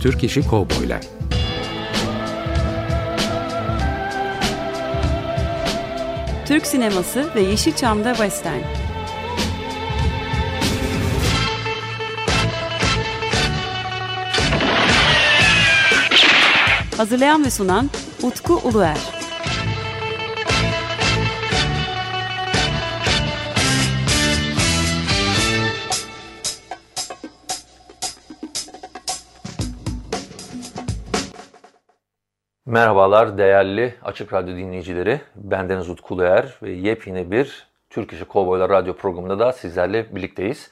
Türk İşi Kovboylar Türk sineması ve Yeşilçam'da Western. Hazırlayan ve sunan Utku Uluer. Merhabalar değerli Açık Radyo dinleyicileri. Bendeniz Utku Uluer ve yepyeni bir Türk İşi Kovboylar Radyo programında da sizlerle birlikteyiz.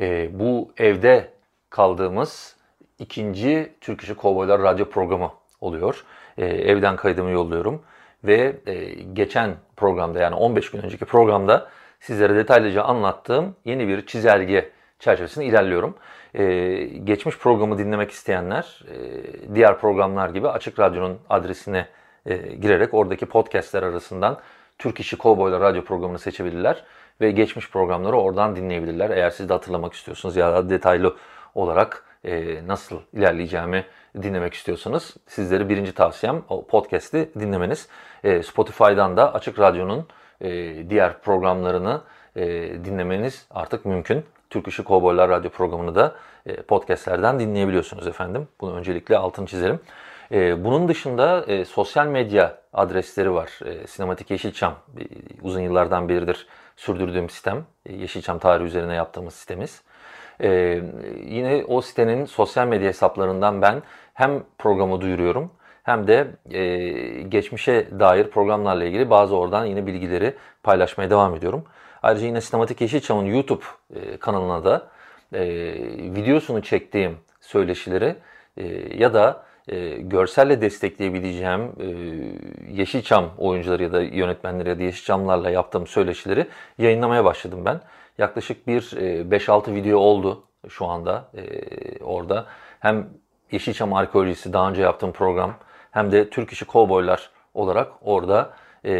Ee, bu evde kaldığımız ikinci Türk İşi Kovboylar Radyo programı oluyor. Ee, evden kaydımı yolluyorum ve e, geçen programda yani 15 gün önceki programda sizlere detaylıca anlattığım yeni bir çizelge çerçevesinde ilerliyorum. Ee, geçmiş programı dinlemek isteyenler e, diğer programlar gibi Açık Radyo'nun adresine e, girerek oradaki podcastler arasından Türk İşi Kovboylar radyo programını seçebilirler ve geçmiş programları oradan dinleyebilirler. Eğer siz de hatırlamak istiyorsunuz ya da detaylı olarak e, nasıl ilerleyeceğimi dinlemek istiyorsanız sizlere birinci tavsiyem o podcast'i dinlemeniz. E, Spotify'dan da Açık Radyo'nun e, diğer programlarını e, dinlemeniz artık mümkün. Türk İşi Kovboylar Radyo programını da e, podcastlerden dinleyebiliyorsunuz efendim. Bunu öncelikle altını çizelim. E, bunun dışında e, sosyal medya adresleri var. E, Sinematik Yeşilçam e, uzun yıllardan beridir sürdürdüğüm sistem. E, Yeşilçam tarihi üzerine yaptığımız sitemiz. E, yine o sitenin sosyal medya hesaplarından ben hem programı duyuruyorum hem de e, geçmişe dair programlarla ilgili bazı oradan yine bilgileri paylaşmaya devam ediyorum. Ayrıca yine Sinematik Yeşilçam'ın YouTube e, kanalına da e, videosunu çektiğim söyleşileri e, ya da e, görselle destekleyebileceğim e, Yeşilçam oyuncuları ya da yönetmenleri ya da Yeşilçamlarla yaptığım söyleşileri yayınlamaya başladım ben. Yaklaşık bir e, 5-6 video oldu şu anda e, orada. Hem Yeşilçam Arkeolojisi daha önce yaptığım program hem de Türk İşi Kovboylar olarak orada e,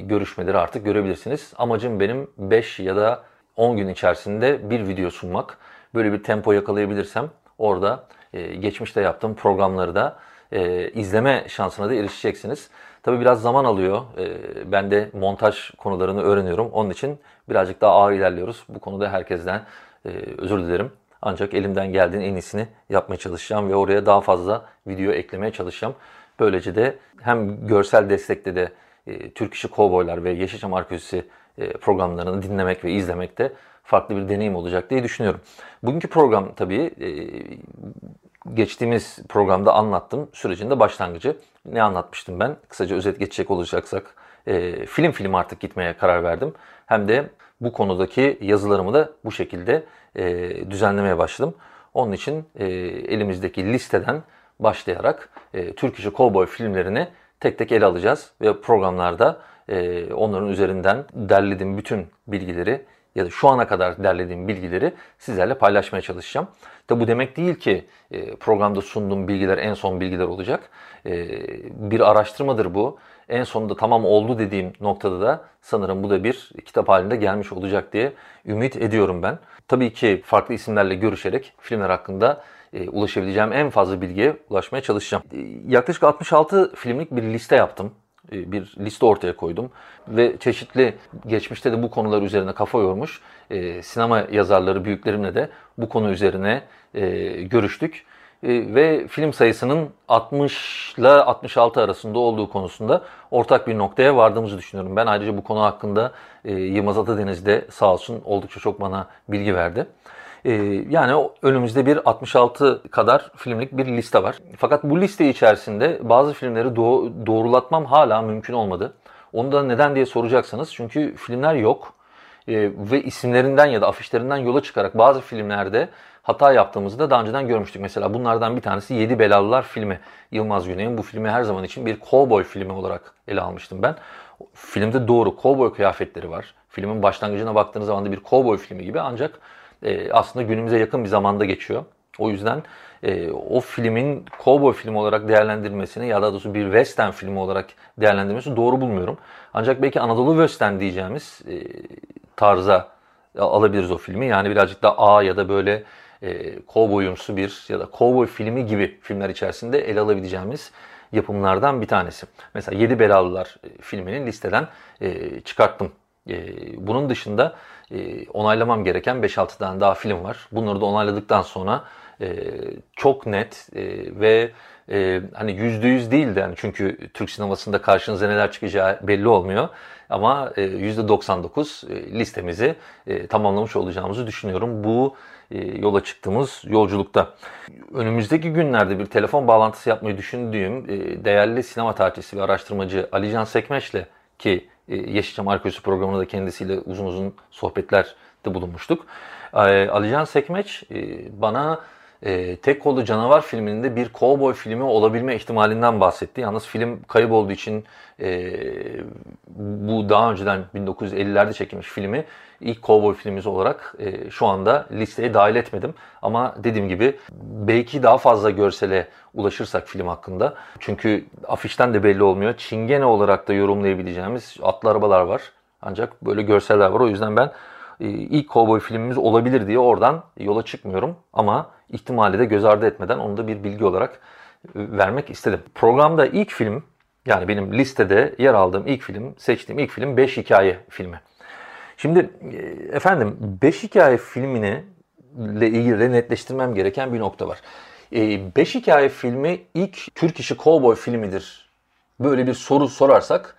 görüşmeleri artık görebilirsiniz. Amacım benim 5 ya da 10 gün içerisinde bir video sunmak. Böyle bir tempo yakalayabilirsem orada e, geçmişte yaptığım programları da e, izleme şansına da erişeceksiniz. Tabi biraz zaman alıyor. E, ben de montaj konularını öğreniyorum. Onun için birazcık daha ağır ilerliyoruz. Bu konuda herkesten e, özür dilerim. Ancak elimden geldiğin en iyisini yapmaya çalışacağım ve oraya daha fazla video eklemeye çalışacağım. Böylece de hem görsel destekte de e, Türk İşi Kovboylar ve Yeşilçam Arkeolojisi e, programlarını dinlemek ve izlemek de farklı bir deneyim olacak diye düşünüyorum. Bugünkü program tabii e, geçtiğimiz programda anlattım sürecinde başlangıcı. Ne anlatmıştım ben? Kısaca özet geçecek olacaksak e, film film artık gitmeye karar verdim. Hem de bu konudaki yazılarımı da bu şekilde e, düzenlemeye başladım. Onun için elimizdeki listeden başlayarak e, Türk işi kovboy filmlerini tek tek ele alacağız ve programlarda e, onların üzerinden derlediğim bütün bilgileri ya da şu ana kadar derlediğim bilgileri sizlerle paylaşmaya çalışacağım. Tabi bu demek değil ki e, programda sunduğum bilgiler en son bilgiler olacak. E, bir araştırmadır bu. En sonunda tamam oldu dediğim noktada da sanırım bu da bir kitap halinde gelmiş olacak diye ümit ediyorum ben. Tabii ki farklı isimlerle görüşerek filmler hakkında e, ulaşabileceğim en fazla bilgiye ulaşmaya çalışacağım. E, yaklaşık 66 filmlik bir liste yaptım. E, bir liste ortaya koydum ve çeşitli geçmişte de bu konular üzerine kafa yormuş e, sinema yazarları büyüklerimle de bu konu üzerine e, görüştük e, ve film sayısının 60 ile 66 arasında olduğu konusunda ortak bir noktaya vardığımızı düşünüyorum. Ben ayrıca bu konu hakkında e, Yılmaz Atadeniz de sağ olsun oldukça çok bana bilgi verdi. E, yani önümüzde bir 66 kadar filmlik bir liste var. Fakat bu liste içerisinde bazı filmleri doğ- doğrulatmam hala mümkün olmadı. Onu da neden diye soracaksanız çünkü filmler yok e, ve isimlerinden ya da afişlerinden yola çıkarak bazı filmlerde hata yaptığımızı da daha önceden görmüştük. Mesela bunlardan bir tanesi Yedi Belalılar filmi. Yılmaz Güney'in bu filmi her zaman için bir cowboy filmi olarak ele almıştım ben. Filmde doğru cowboy kıyafetleri var. Filmin başlangıcına baktığınız zaman da bir cowboy filmi gibi ancak e, aslında günümüze yakın bir zamanda geçiyor. O yüzden e, o filmin cowboy filmi olarak değerlendirilmesini ya da doğrusu bir western filmi olarak değerlendirilmesini doğru bulmuyorum. Ancak belki Anadolu western diyeceğimiz e, tarza alabiliriz o filmi. Yani birazcık da A ya da böyle e, kovboyumsu bir ya da kovboy filmi gibi filmler içerisinde ele alabileceğimiz yapımlardan bir tanesi. Mesela Yedi Belalılar e, filminin listeden e, çıkarttım. E, bunun dışında e, onaylamam gereken 5-6 tane daha film var. Bunları da onayladıktan sonra e, çok net e, ve e, hani yüzde yüz değil de yani çünkü Türk sinemasında karşınıza neler çıkacağı belli olmuyor. Ama e, yüzde 99 e, listemizi tamamlamış olacağımızı düşünüyorum. Bu yola çıktığımız yolculukta. Önümüzdeki günlerde bir telefon bağlantısı yapmayı düşündüğüm değerli sinema tarihçisi ve araştırmacı Alican Sekmeş'le ki Yeşilçam Arkeolojisi programında da kendisiyle uzun uzun sohbetler de bulunmuştuk. E, Alican Sekmeç e, bana e, Tek Kollu Canavar filminde bir kovboy filmi olabilme ihtimalinden bahsetti. Yalnız film kayıp olduğu için e, bu daha önceden 1950'lerde çekilmiş filmi ilk kovboy filmimiz olarak e, şu anda listeye dahil etmedim. Ama dediğim gibi belki daha fazla görsele ulaşırsak film hakkında. Çünkü afişten de belli olmuyor. Çingene olarak da yorumlayabileceğimiz atlı arabalar var. Ancak böyle görseller var. O yüzden ben e, ilk kovboy filmimiz olabilir diye oradan yola çıkmıyorum. Ama ihtimali de göz ardı etmeden onu da bir bilgi olarak e, vermek istedim. Programda ilk film yani benim listede yer aldığım ilk film, seçtiğim ilk film 5 Hikaye filmi. Şimdi e, efendim 5 Hikaye filmini ile ilgili netleştirmem gereken bir nokta var. 5 Hikaye filmi ilk Türk işi kovboy filmidir. Böyle bir soru sorarsak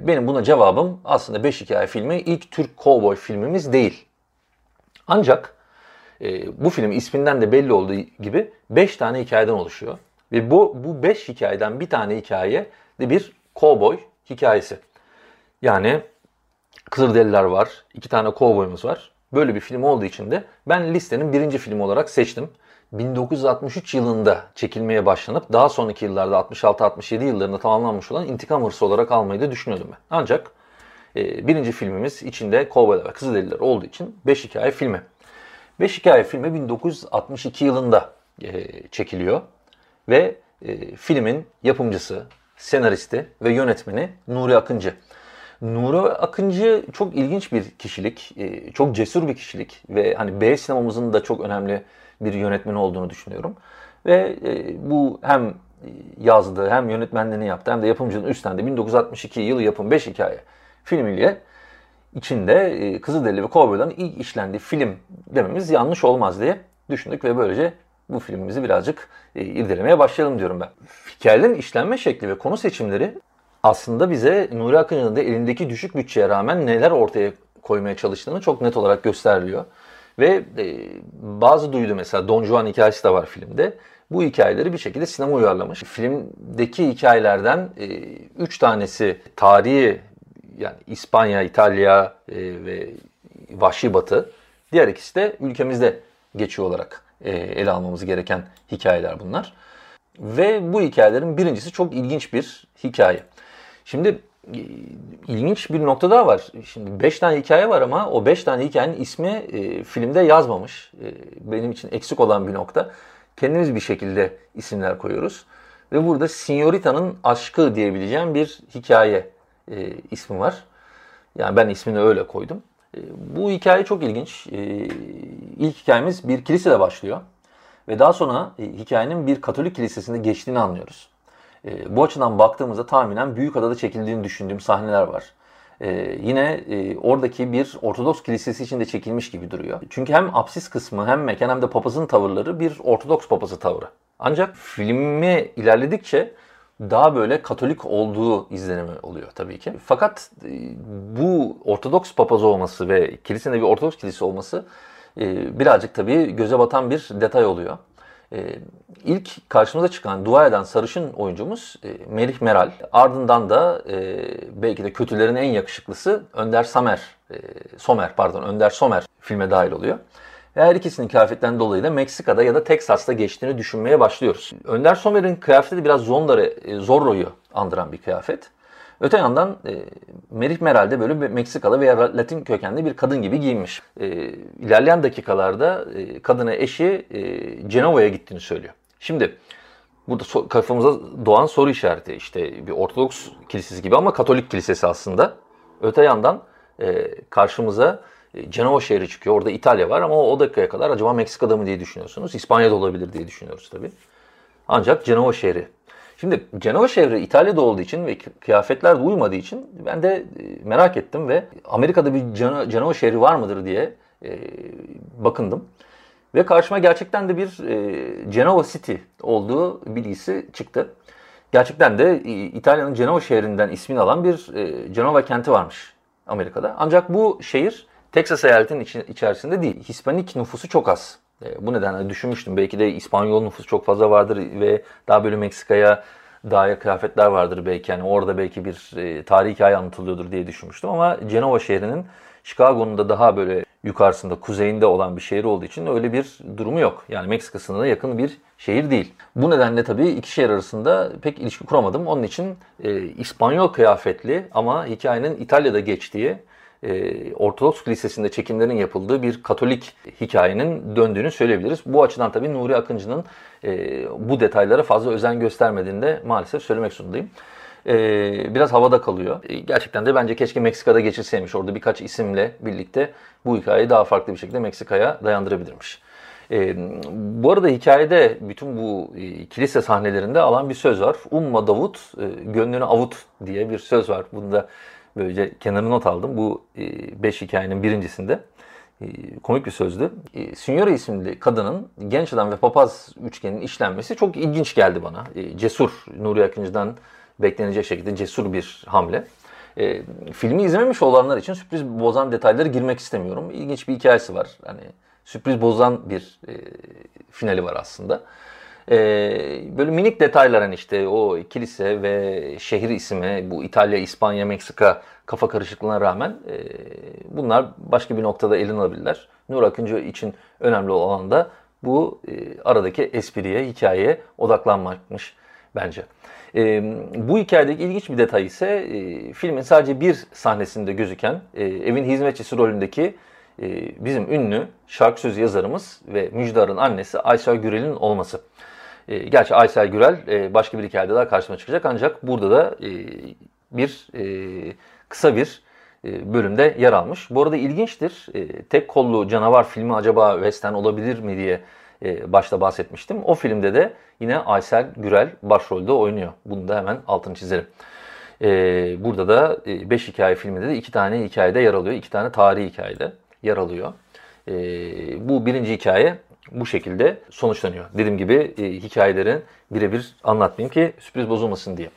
benim buna cevabım aslında 5 Hikaye filmi ilk Türk kovboy filmimiz değil. Ancak e, bu film isminden de belli olduğu gibi 5 tane hikayeden oluşuyor. Ve bu bu 5 hikayeden bir tane hikaye de bir kovboy hikayesi. Yani Kızılderililer var, iki tane kovboyumuz var. Böyle bir film olduğu için de ben listenin birinci filmi olarak seçtim. 1963 yılında çekilmeye başlanıp daha sonraki yıllarda 66-67 yıllarında tamamlanmış olan İntikam Hırsı olarak almayı da düşünüyordum ben. Ancak e, birinci filmimiz içinde kovboylar ve Kızılderililer olduğu için 5 hikaye filmi. Beş Hikaye filmi 1962 yılında e, çekiliyor ve e, filmin yapımcısı, senaristi ve yönetmeni Nuri Akıncı. Nuri Akıncı çok ilginç bir kişilik, e, çok cesur bir kişilik ve hani B sinemamızın da çok önemli bir yönetmeni olduğunu düşünüyorum. Ve e, bu hem yazdığı hem yönetmenliğini yaptı hem de yapımcının üstlendi 1962 yılı yapım 5 hikaye filmiyle içinde e, Kızılderili ve Kovboyların ilk işlendiği film dememiz yanlış olmaz diye düşündük ve böylece bu filmimizi birazcık e, irdelemeye başlayalım diyorum ben. Hikayelerin işlenme şekli ve konu seçimleri aslında bize Nuri Akın'ın da elindeki düşük bütçeye rağmen neler ortaya koymaya çalıştığını çok net olarak gösteriliyor. Ve e, bazı duydu mesela Don Juan hikayesi de var filmde. Bu hikayeleri bir şekilde sinema uyarlamış. Filmdeki hikayelerden 3 e, tanesi tarihi yani İspanya, İtalya e, ve Vahşi Batı. Diğer ikisi de ülkemizde geçiyor olarak e, ele almamız gereken hikayeler bunlar. Ve bu hikayelerin birincisi çok ilginç bir hikaye. Şimdi e, ilginç bir nokta daha var. Şimdi 5 tane hikaye var ama o 5 tane hikayenin ismi e, filmde yazmamış. E, benim için eksik olan bir nokta. Kendimiz bir şekilde isimler koyuyoruz. Ve burada Signorita'nın aşkı diyebileceğim bir hikaye e, ismi var. Yani ben ismini öyle koydum. E, bu hikaye çok ilginç. E, ilk hikayemiz bir kilisede başlıyor. Ve daha sonra e, hikayenin bir Katolik kilisesinde geçtiğini anlıyoruz. E, bu açıdan baktığımızda tahminen Büyükada'da çekildiğini düşündüğüm sahneler var. Ee, yine e, oradaki bir Ortodoks kilisesi içinde çekilmiş gibi duruyor. Çünkü hem apsis kısmı hem mekan hem de papazın tavırları bir Ortodoks papazı tavrı. Ancak filmi ilerledikçe daha böyle Katolik olduğu izlenimi oluyor tabii ki. Fakat e, bu Ortodoks papaz olması ve kilisenin bir Ortodoks kilisesi olması e, birazcık tabii göze batan bir detay oluyor. E, ilk karşımıza çıkan dua eden sarışın oyuncumuz Melih Meral. Ardından da belki de kötülerin en yakışıklısı Önder Samer, Somer pardon Önder Somer filme dahil oluyor. Her ikisinin kıyafetten dolayı da Meksika'da ya da Teksas'ta geçtiğini düşünmeye başlıyoruz. Önder Somer'in kıyafeti de biraz Zondar'ı, e, Zorro'yu andıran bir kıyafet. Öte yandan e, Merih Meral de böyle bir Meksikalı veya Latin kökenli bir kadın gibi giyinmiş. E, ilerleyen dakikalarda e, kadına eşi e, Cenova'ya gittiğini söylüyor. Şimdi burada so- kafamıza doğan soru işareti işte bir Ortodoks kilisesi gibi ama Katolik kilisesi aslında. Öte yandan e, karşımıza Cenova şehri çıkıyor. Orada İtalya var ama o dakikaya kadar acaba Meksika'da mı diye düşünüyorsunuz. İspanya'da olabilir diye düşünüyoruz tabii. Ancak Cenova şehri. Şimdi Cenova şehri İtalya'da olduğu için ve kıyafetler de uymadığı için ben de e, merak ettim ve Amerika'da bir Cenova şehri var mıdır diye e, bakındım. Ve karşıma gerçekten de bir e, Genova City olduğu bilgisi çıktı. Gerçekten de e, İtalya'nın Genova şehrinden ismini alan bir e, Genova kenti varmış Amerika'da. Ancak bu şehir Texas eyaletinin iç, içerisinde değil. Hispanik nüfusu çok az. E, bu nedenle düşünmüştüm. Belki de İspanyol nüfusu çok fazla vardır ve daha böyle Meksika'ya dair kıyafetler vardır belki. Yani orada belki bir e, tarihi hikaye anlatılıyordur diye düşünmüştüm. Ama Genova şehrinin Chicago'nun da daha böyle yukarısında, kuzeyinde olan bir şehir olduğu için öyle bir durumu yok. Yani Meksika sınırına yakın bir şehir değil. Bu nedenle tabii iki şehir arasında pek ilişki kuramadım. Onun için e, İspanyol kıyafetli ama hikayenin İtalya'da geçtiği e, Ortodoks Lisesi'nde çekimlerin yapıldığı bir Katolik hikayenin döndüğünü söyleyebiliriz. Bu açıdan tabii Nuri Akıncı'nın e, bu detaylara fazla özen göstermediğini de maalesef söylemek zorundayım. E, biraz havada kalıyor. Gerçekten de bence keşke Meksika'da geçilseymiş. Orada birkaç isimle birlikte bu hikayeyi daha farklı bir şekilde Meksika'ya dayandırabilirmiş. E, bu arada hikayede bütün bu e, kilise sahnelerinde alan bir söz var. Umma Davut, e, gönlünü avut diye bir söz var. Bunu da böylece kenarına not aldım. Bu e, beş hikayenin birincisinde. E, komik bir sözdü. E, Signora isimli kadının genç adam ve papaz üçgenin işlenmesi çok ilginç geldi bana. E, cesur, Nuri Akıncı'dan beklenecek şekilde cesur bir hamle. E, filmi izlememiş olanlar için sürpriz bozan detayları girmek istemiyorum. İlginç bir hikayesi var. Hani sürpriz bozan bir e, finali var aslında. E, böyle minik detaylar hani işte o kilise ve şehir ismi, bu İtalya, İspanya, Meksika kafa karışıklığına rağmen e, bunlar başka bir noktada elin alabilirler. Nur Akıncı için önemli olan da bu e, aradaki espriye, hikayeye odaklanmakmış bence. E, bu hikayedeki ilginç bir detay ise e, filmin sadece bir sahnesinde gözüken e, evin hizmetçisi rolündeki e, bizim ünlü şarkı sözü yazarımız ve Müjdar'ın annesi Aysel Gürel'in olması. E, gerçi Aysel Gürel e, başka bir hikayede daha karşıma çıkacak ancak burada da e, bir kısa bir bölümde yer almış. Bu arada ilginçtir. Tek kollu canavar filmi acaba western olabilir mi diye başta bahsetmiştim. O filmde de yine Aysel Gürel başrolde oynuyor. Bunu da hemen altını çizelim. E, burada da 5 hikaye filminde de 2 tane hikayede yer alıyor. 2 tane tarihi hikayede yer alıyor. Bu birinci hikaye bu şekilde sonuçlanıyor. Dediğim gibi hikayelerin birebir anlatmayayım ki sürpriz bozulmasın diye.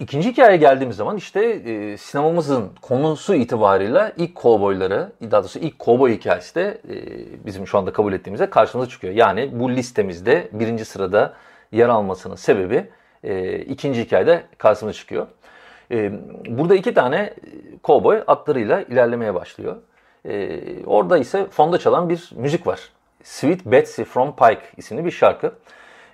İkinci hikayeye geldiğimiz zaman işte e, sinemamızın konusu itibarıyla ilk kovboyları, daha doğrusu ilk kovboy hikayesi de e, bizim şu anda kabul ettiğimizde karşımıza çıkıyor. Yani bu listemizde birinci sırada yer almasının sebebi e, ikinci hikayede karşımıza çıkıyor. E, burada iki tane kovboy atlarıyla ilerlemeye başlıyor. E, orada ise fonda çalan bir müzik var. Sweet Betsy from Pike isimli bir şarkı.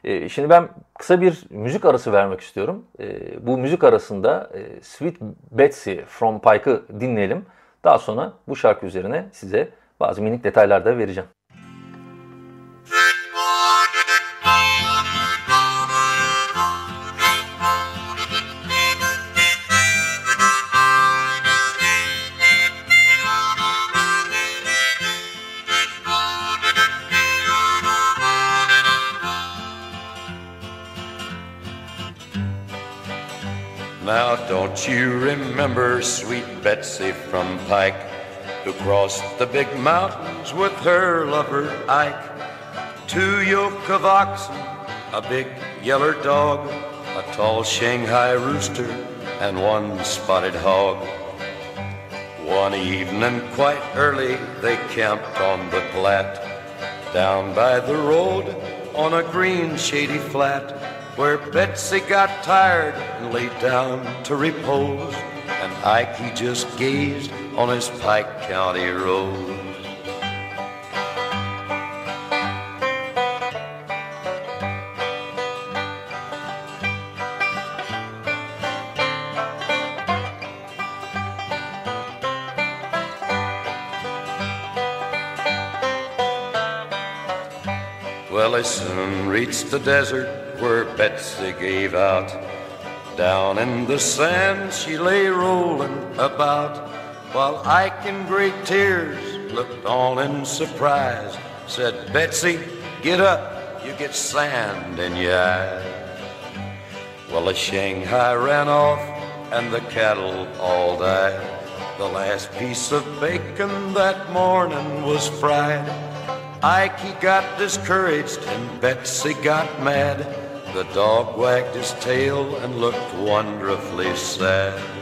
Ee, şimdi ben kısa bir müzik arası vermek istiyorum. Ee, bu müzik arasında e, Sweet Betsy from Pike'ı dinleyelim. Daha sonra bu şarkı üzerine size bazı minik detaylar da vereceğim. Don't you remember sweet Betsy from Pike, who crossed the big mountains with her lover Ike? Two yoke of oxen, a big yeller dog, a tall Shanghai rooster, and one spotted hog. One evening, quite early, they camped on the Platte, down by the road on a green, shady flat where Betsy got tired and laid down to repose, and Ike he just gazed on his Pike County road. Well, they soon reached the desert Betsy gave out. Down in the sand she lay rolling about. while Ike in great tears looked on in surprise. Said, Betsy, get up, you get sand in your eyes. Well, the Shanghai ran off and the cattle all died. The last piece of bacon that morning was fried. Ike, he got discouraged and Betsy got mad. The dog wagged his tail and looked wonderfully sad.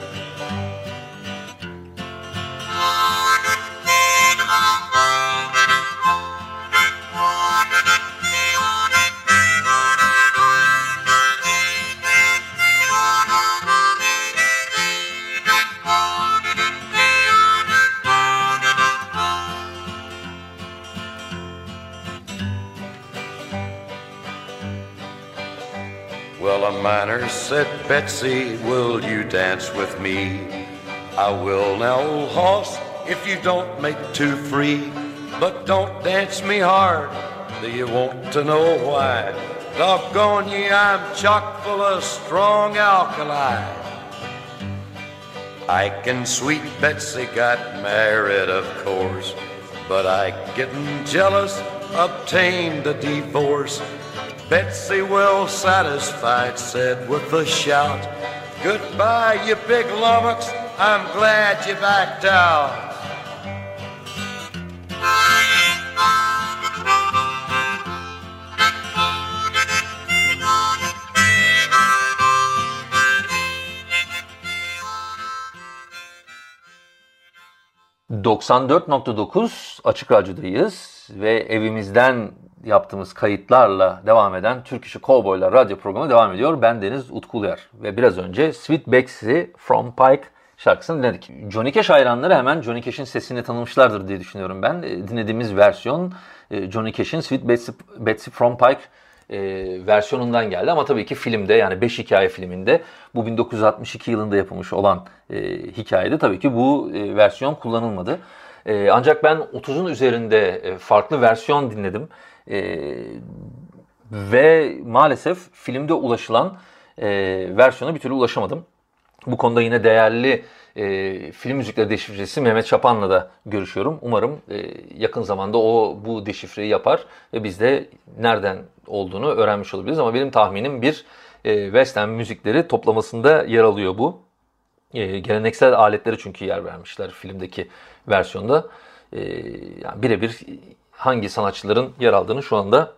Betsy, will you dance with me? I will now, old hoss, if you don't make too free. But don't dance me hard, do you want to know why? Doggone ye, I'm chock full of strong alkali. Ike and sweet Betsy got married, of course. But I, getting jealous, obtained a divorce. Betsy, well satisfied, said with a shout, Goodbye, you big lummox, I'm glad you backed out. 94.9 Açık Radyo'dayız ve evimizden yaptığımız kayıtlarla devam eden Türk İşi Cowboylar radyo programı devam ediyor. Ben Deniz Utkuler ve biraz önce Sweet Betsy From Pike şarkısını dinledik. Johnny Cash hayranları hemen Johnny Cash'in sesini tanımışlardır diye düşünüyorum ben. E, dinlediğimiz versiyon e, Johnny Cash'in Sweet Betsy, Betsy From Pike e, versiyonundan geldi. Ama tabii ki filmde yani 5 hikaye filminde bu 1962 yılında yapılmış olan e, hikayede tabii ki bu e, versiyon kullanılmadı. E, ancak ben 30'un üzerinde e, farklı versiyon dinledim. E, ve maalesef filmde ulaşılan e, versiyona bir türlü ulaşamadım. Bu konuda yine değerli e, film müzikleri deşifresi Mehmet Şapan'la da görüşüyorum. Umarım e, yakın zamanda o bu deşifreyi yapar ve biz de nereden olduğunu öğrenmiş olabiliriz. Ama benim tahminim bir e, western müzikleri toplamasında yer alıyor bu. E, geleneksel aletleri çünkü yer vermişler filmdeki versiyonda. E, yani birebir hangi sanatçıların yer aldığını şu anda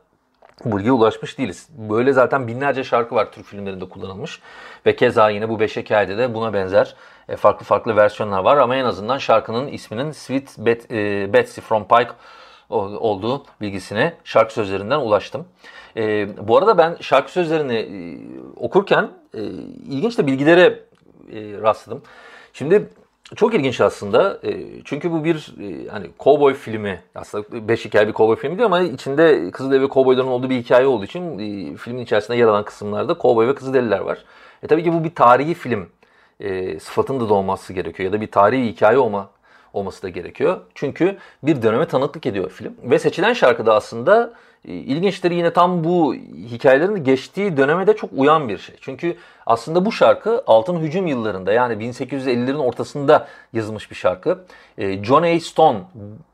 bilgiye ulaşmış değiliz. Böyle zaten binlerce şarkı var Türk filmlerinde kullanılmış. Ve keza yine bu beş hikayede de buna benzer e, farklı farklı versiyonlar var. Ama en azından şarkının isminin Sweet Bet, e, Betsy from Pike olduğu bilgisine şarkı sözlerinden ulaştım. E, bu arada ben şarkı sözlerini e, okurken e, ilginç de bilgilere e, rastladım. Şimdi çok ilginç aslında. E, çünkü bu bir e, hani cowboy filmi. Aslında beş hikaye bir cowboy filmi değil ama içinde Kızılderili ve cowboyların olduğu bir hikaye olduğu için e, filmin içerisinde yer alan kısımlarda cowboy ve Kızılderililer var. E tabii ki bu bir tarihi film e, sıfatında da olması gerekiyor ya da bir tarihi hikaye olma olması da gerekiyor. Çünkü bir döneme tanıklık ediyor film. Ve seçilen şarkı da aslında e, ilginçleri yine tam bu hikayelerin geçtiği döneme de çok uyan bir şey. Çünkü aslında bu şarkı altın hücum yıllarında yani 1850'lerin ortasında yazılmış bir şarkı. E, John A. Stone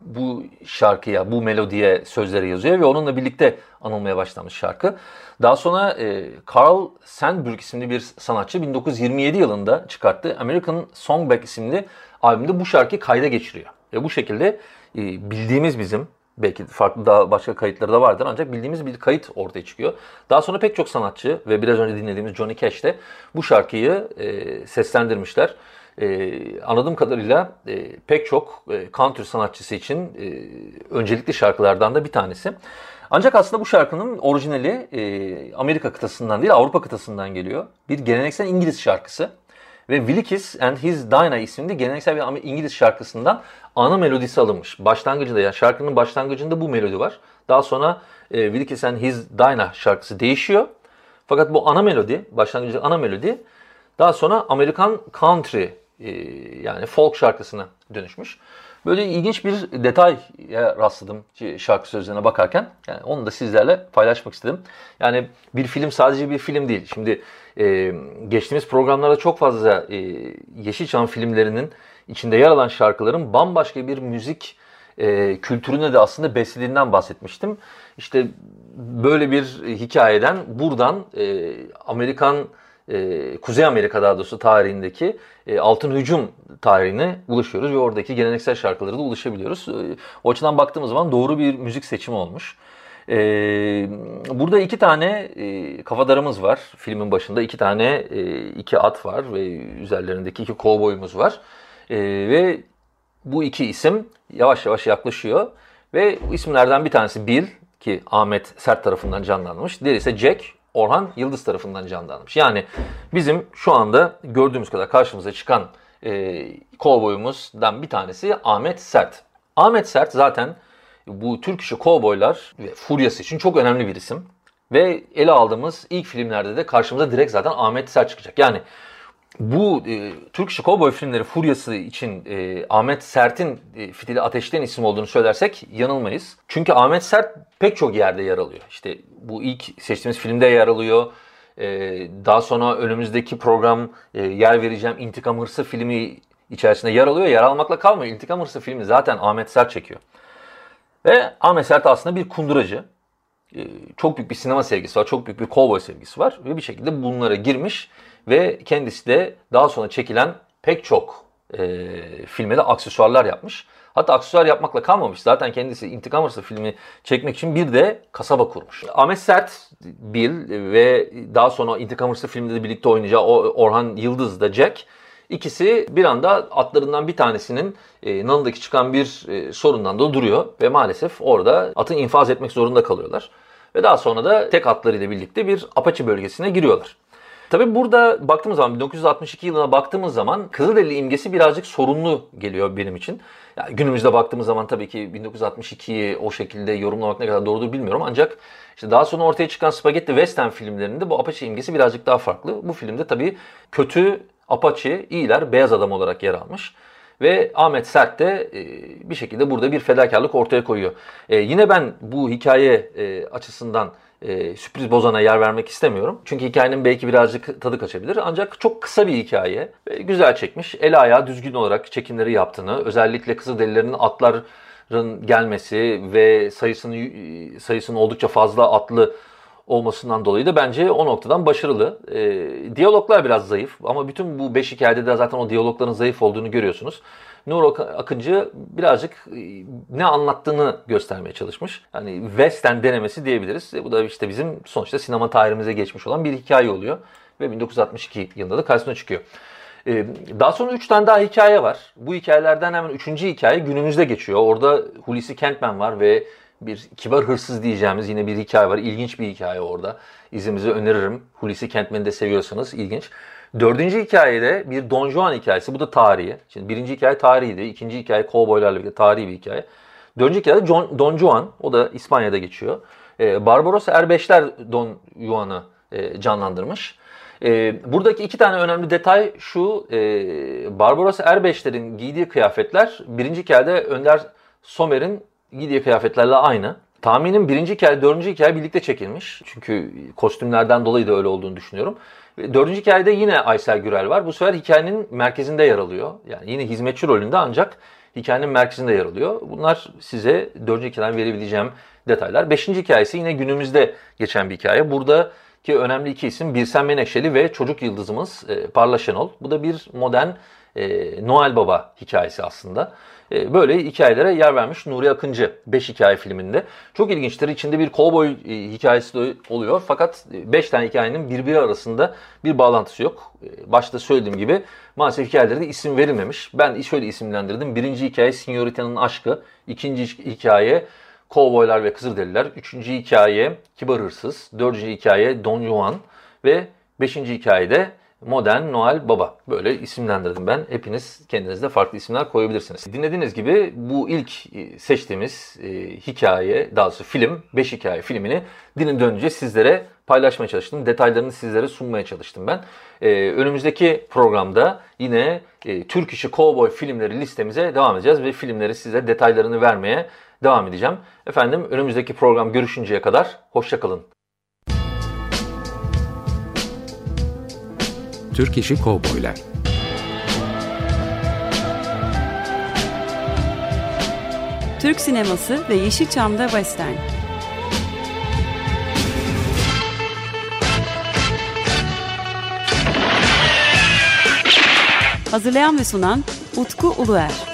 bu şarkıya, bu melodiye sözleri yazıyor ve onunla birlikte anılmaya başlamış şarkı. Daha sonra e, Carl Sandburg isimli bir sanatçı 1927 yılında çıkarttığı American Songbook isimli albümde bu şarkıyı kayda geçiriyor. Ve bu şekilde bildiğimiz bizim Belki farklı daha başka kayıtları da vardır ancak bildiğimiz bir kayıt ortaya çıkıyor. Daha sonra pek çok sanatçı ve biraz önce dinlediğimiz Johnny Cash de bu şarkıyı e, seslendirmişler. E, anladığım kadarıyla e, pek çok e, country sanatçısı için e, öncelikli şarkılardan da bir tanesi. Ancak aslında bu şarkının orijinali e, Amerika kıtasından değil Avrupa kıtasından geliyor. Bir geleneksel İngiliz şarkısı. Ve Wilkes and His Dinah isimli geleneksel bir İngiliz şarkısından ana melodisi alınmış. Başlangıcında yani şarkının başlangıcında bu melodi var. Daha sonra e, Wilkes and His Dinah şarkısı değişiyor. Fakat bu ana melodi, başlangıcı ana melodi daha sonra Amerikan country e, yani folk şarkısına dönüşmüş. Böyle ilginç bir detaya rastladım şarkı sözlerine bakarken. Yani onu da sizlerle paylaşmak istedim. Yani bir film sadece bir film değil. Şimdi e, geçtiğimiz programlarda çok fazla e, Yeşilçam filmlerinin içinde yer alan şarkıların bambaşka bir müzik e, kültürüne de aslında beslediğinden bahsetmiştim. İşte böyle bir hikayeden buradan e, Amerikan e, Kuzey Amerika daha doğrusu tarihindeki e, altın hücum tarihine ulaşıyoruz ve oradaki geleneksel şarkılara da ulaşabiliyoruz. E, o açıdan baktığımız zaman doğru bir müzik seçimi olmuş. E, burada iki tane e, kafadarımız var filmin başında. iki tane e, iki at var ve üzerlerindeki iki kovboyumuz var. E, ve bu iki isim yavaş yavaş yaklaşıyor. Ve isimlerden bir tanesi Bill ki Ahmet Sert tarafından canlanmış. Diğeri ise Jack Orhan Yıldız tarafından canlanmış. Yani bizim şu anda gördüğümüz kadar karşımıza çıkan e, kovboyumuzdan bir tanesi Ahmet Sert. Ahmet Sert zaten bu Türk işi kovboylar ve furyası için çok önemli bir isim. Ve ele aldığımız ilk filmlerde de karşımıza direkt zaten Ahmet Sert çıkacak. Yani bu e, Türk işi kovboy filmleri furyası için e, Ahmet Sert'in e, fitili ateşten isim olduğunu söylersek yanılmayız. Çünkü Ahmet Sert pek çok yerde yer alıyor. İşte bu ilk seçtiğimiz filmde yer alıyor. E, daha sonra önümüzdeki program e, yer vereceğim İntikam Hırsı filmi içerisinde yer alıyor. Yer almakla kalmıyor. İntikam Hırsı filmi zaten Ahmet Sert çekiyor. Ve Ahmet Sert aslında bir kunduracı. E, çok büyük bir sinema sevgisi var. Çok büyük bir kovboy sevgisi var. Ve bir şekilde bunlara girmiş ve kendisi de daha sonra çekilen pek çok e, filme de aksesuarlar yapmış. Hatta aksesuar yapmakla kalmamış. Zaten kendisi İntikam Hırsı filmi çekmek için bir de kasaba kurmuş. Ahmet Sert, Bill ve daha sonra İntikam Hırsı filmde de birlikte oynayacağı Orhan Yıldız da Jack. İkisi bir anda atlarından bir tanesinin e, nalındaki çıkan bir e, sorundan da duruyor ve maalesef orada atı infaz etmek zorunda kalıyorlar. Ve daha sonra da tek atlarıyla birlikte bir Apache bölgesine giriyorlar. Tabii burada baktığımız zaman 1962 yılına baktığımız zaman Kızılderili imgesi birazcık sorunlu geliyor benim için. Yani günümüzde baktığımız zaman tabii ki 1962'yi o şekilde yorumlamak ne kadar doğrudur bilmiyorum ancak işte daha sonra ortaya çıkan Spaghetti Western filmlerinde bu Apache imgesi birazcık daha farklı. Bu filmde tabii kötü Apache, iyiler beyaz adam olarak yer almış. Ve Ahmet Sert de e, bir şekilde burada bir fedakarlık ortaya koyuyor. E, yine ben bu hikaye e, açısından e, sürpriz bozana yer vermek istemiyorum. Çünkü hikayenin belki birazcık tadı kaçabilir. Ancak çok kısa bir hikaye. ve güzel çekmiş. El ayağı düzgün olarak çekimleri yaptığını, özellikle Kızılderililerin atların gelmesi ve sayısının sayısının oldukça fazla atlı olmasından dolayı da bence o noktadan başarılı. E, diyaloglar biraz zayıf ama bütün bu beş hikayede de zaten o diyalogların zayıf olduğunu görüyorsunuz. Nur Akıncı birazcık e, ne anlattığını göstermeye çalışmış. Hani western denemesi diyebiliriz. E, bu da işte bizim sonuçta sinema tarihimize geçmiş olan bir hikaye oluyor. Ve 1962 yılında da karşısına çıkıyor. E, daha sonra 3 tane daha hikaye var. Bu hikayelerden hemen 3. hikaye günümüzde geçiyor. Orada Hulusi Kentmen var ve bir kibar hırsız diyeceğimiz yine bir hikaye var. İlginç bir hikaye orada. İzimizi öneririm. Hulusi Kentmen'i de seviyorsanız ilginç. Dördüncü hikayede bir Don Juan hikayesi. Bu da tarihi. Şimdi birinci hikaye tarihiydi. İkinci hikaye kovboylarla birlikte tarihi bir hikaye. Dördüncü hikayede John, Don Juan. O da İspanya'da geçiyor. Ee, Barbaros Erbeşler Don Juan'ı e, canlandırmış. E, buradaki iki tane önemli detay şu. E, Barbaros Erbeşler'in giydiği kıyafetler birinci hikayede Önder Somer'in giydiği kıyafetlerle aynı. Tahminim birinci hikaye, dördüncü hikaye birlikte çekilmiş. Çünkü kostümlerden dolayı da öyle olduğunu düşünüyorum. Dördüncü hikayede yine Aysel Gürel var. Bu sefer hikayenin merkezinde yer alıyor. Yani yine hizmetçi rolünde ancak hikayenin merkezinde yer alıyor. Bunlar size dördüncü hikayeden verebileceğim detaylar. Beşinci hikayesi yine günümüzde geçen bir hikaye. Burada ki önemli iki isim Birsen Menekşeli ve çocuk yıldızımız e, Parla Şenol. Bu da bir modern e, Noel Baba hikayesi aslında. E, böyle hikayelere yer vermiş Nuri Akıncı 5 hikaye filminde. Çok ilginçtir. İçinde bir kovboy e, hikayesi de oluyor. Fakat 5 tane hikayenin birbiri arasında bir bağlantısı yok. E, başta söylediğim gibi maalesef hikayelere de isim verilmemiş. Ben şöyle isimlendirdim. Birinci hikaye Signorita'nın aşkı. ikinci hikaye Kovboylar ve Kızılderililer. Üçüncü hikaye Kibar Hırsız. Dördüncü hikaye Don Juan. Ve beşinci hikayede Modern Noel Baba. Böyle isimlendirdim ben. Hepiniz kendinizde farklı isimler koyabilirsiniz. Dinlediğiniz gibi bu ilk e, seçtiğimiz e, hikaye, daha doğrusu film, 5 hikaye filmini dilin dönünce sizlere paylaşmaya çalıştım. Detaylarını sizlere sunmaya çalıştım ben. E, önümüzdeki programda yine e, Türk işi kovboy filmleri listemize devam edeceğiz ve filmleri size detaylarını vermeye devam edeceğim. Efendim önümüzdeki program görüşünceye kadar hoşçakalın. Türk işi kovboylar. Türk sineması ve Yeşilçam'da Western. Hazırlayan ve sunan Utku Uluer.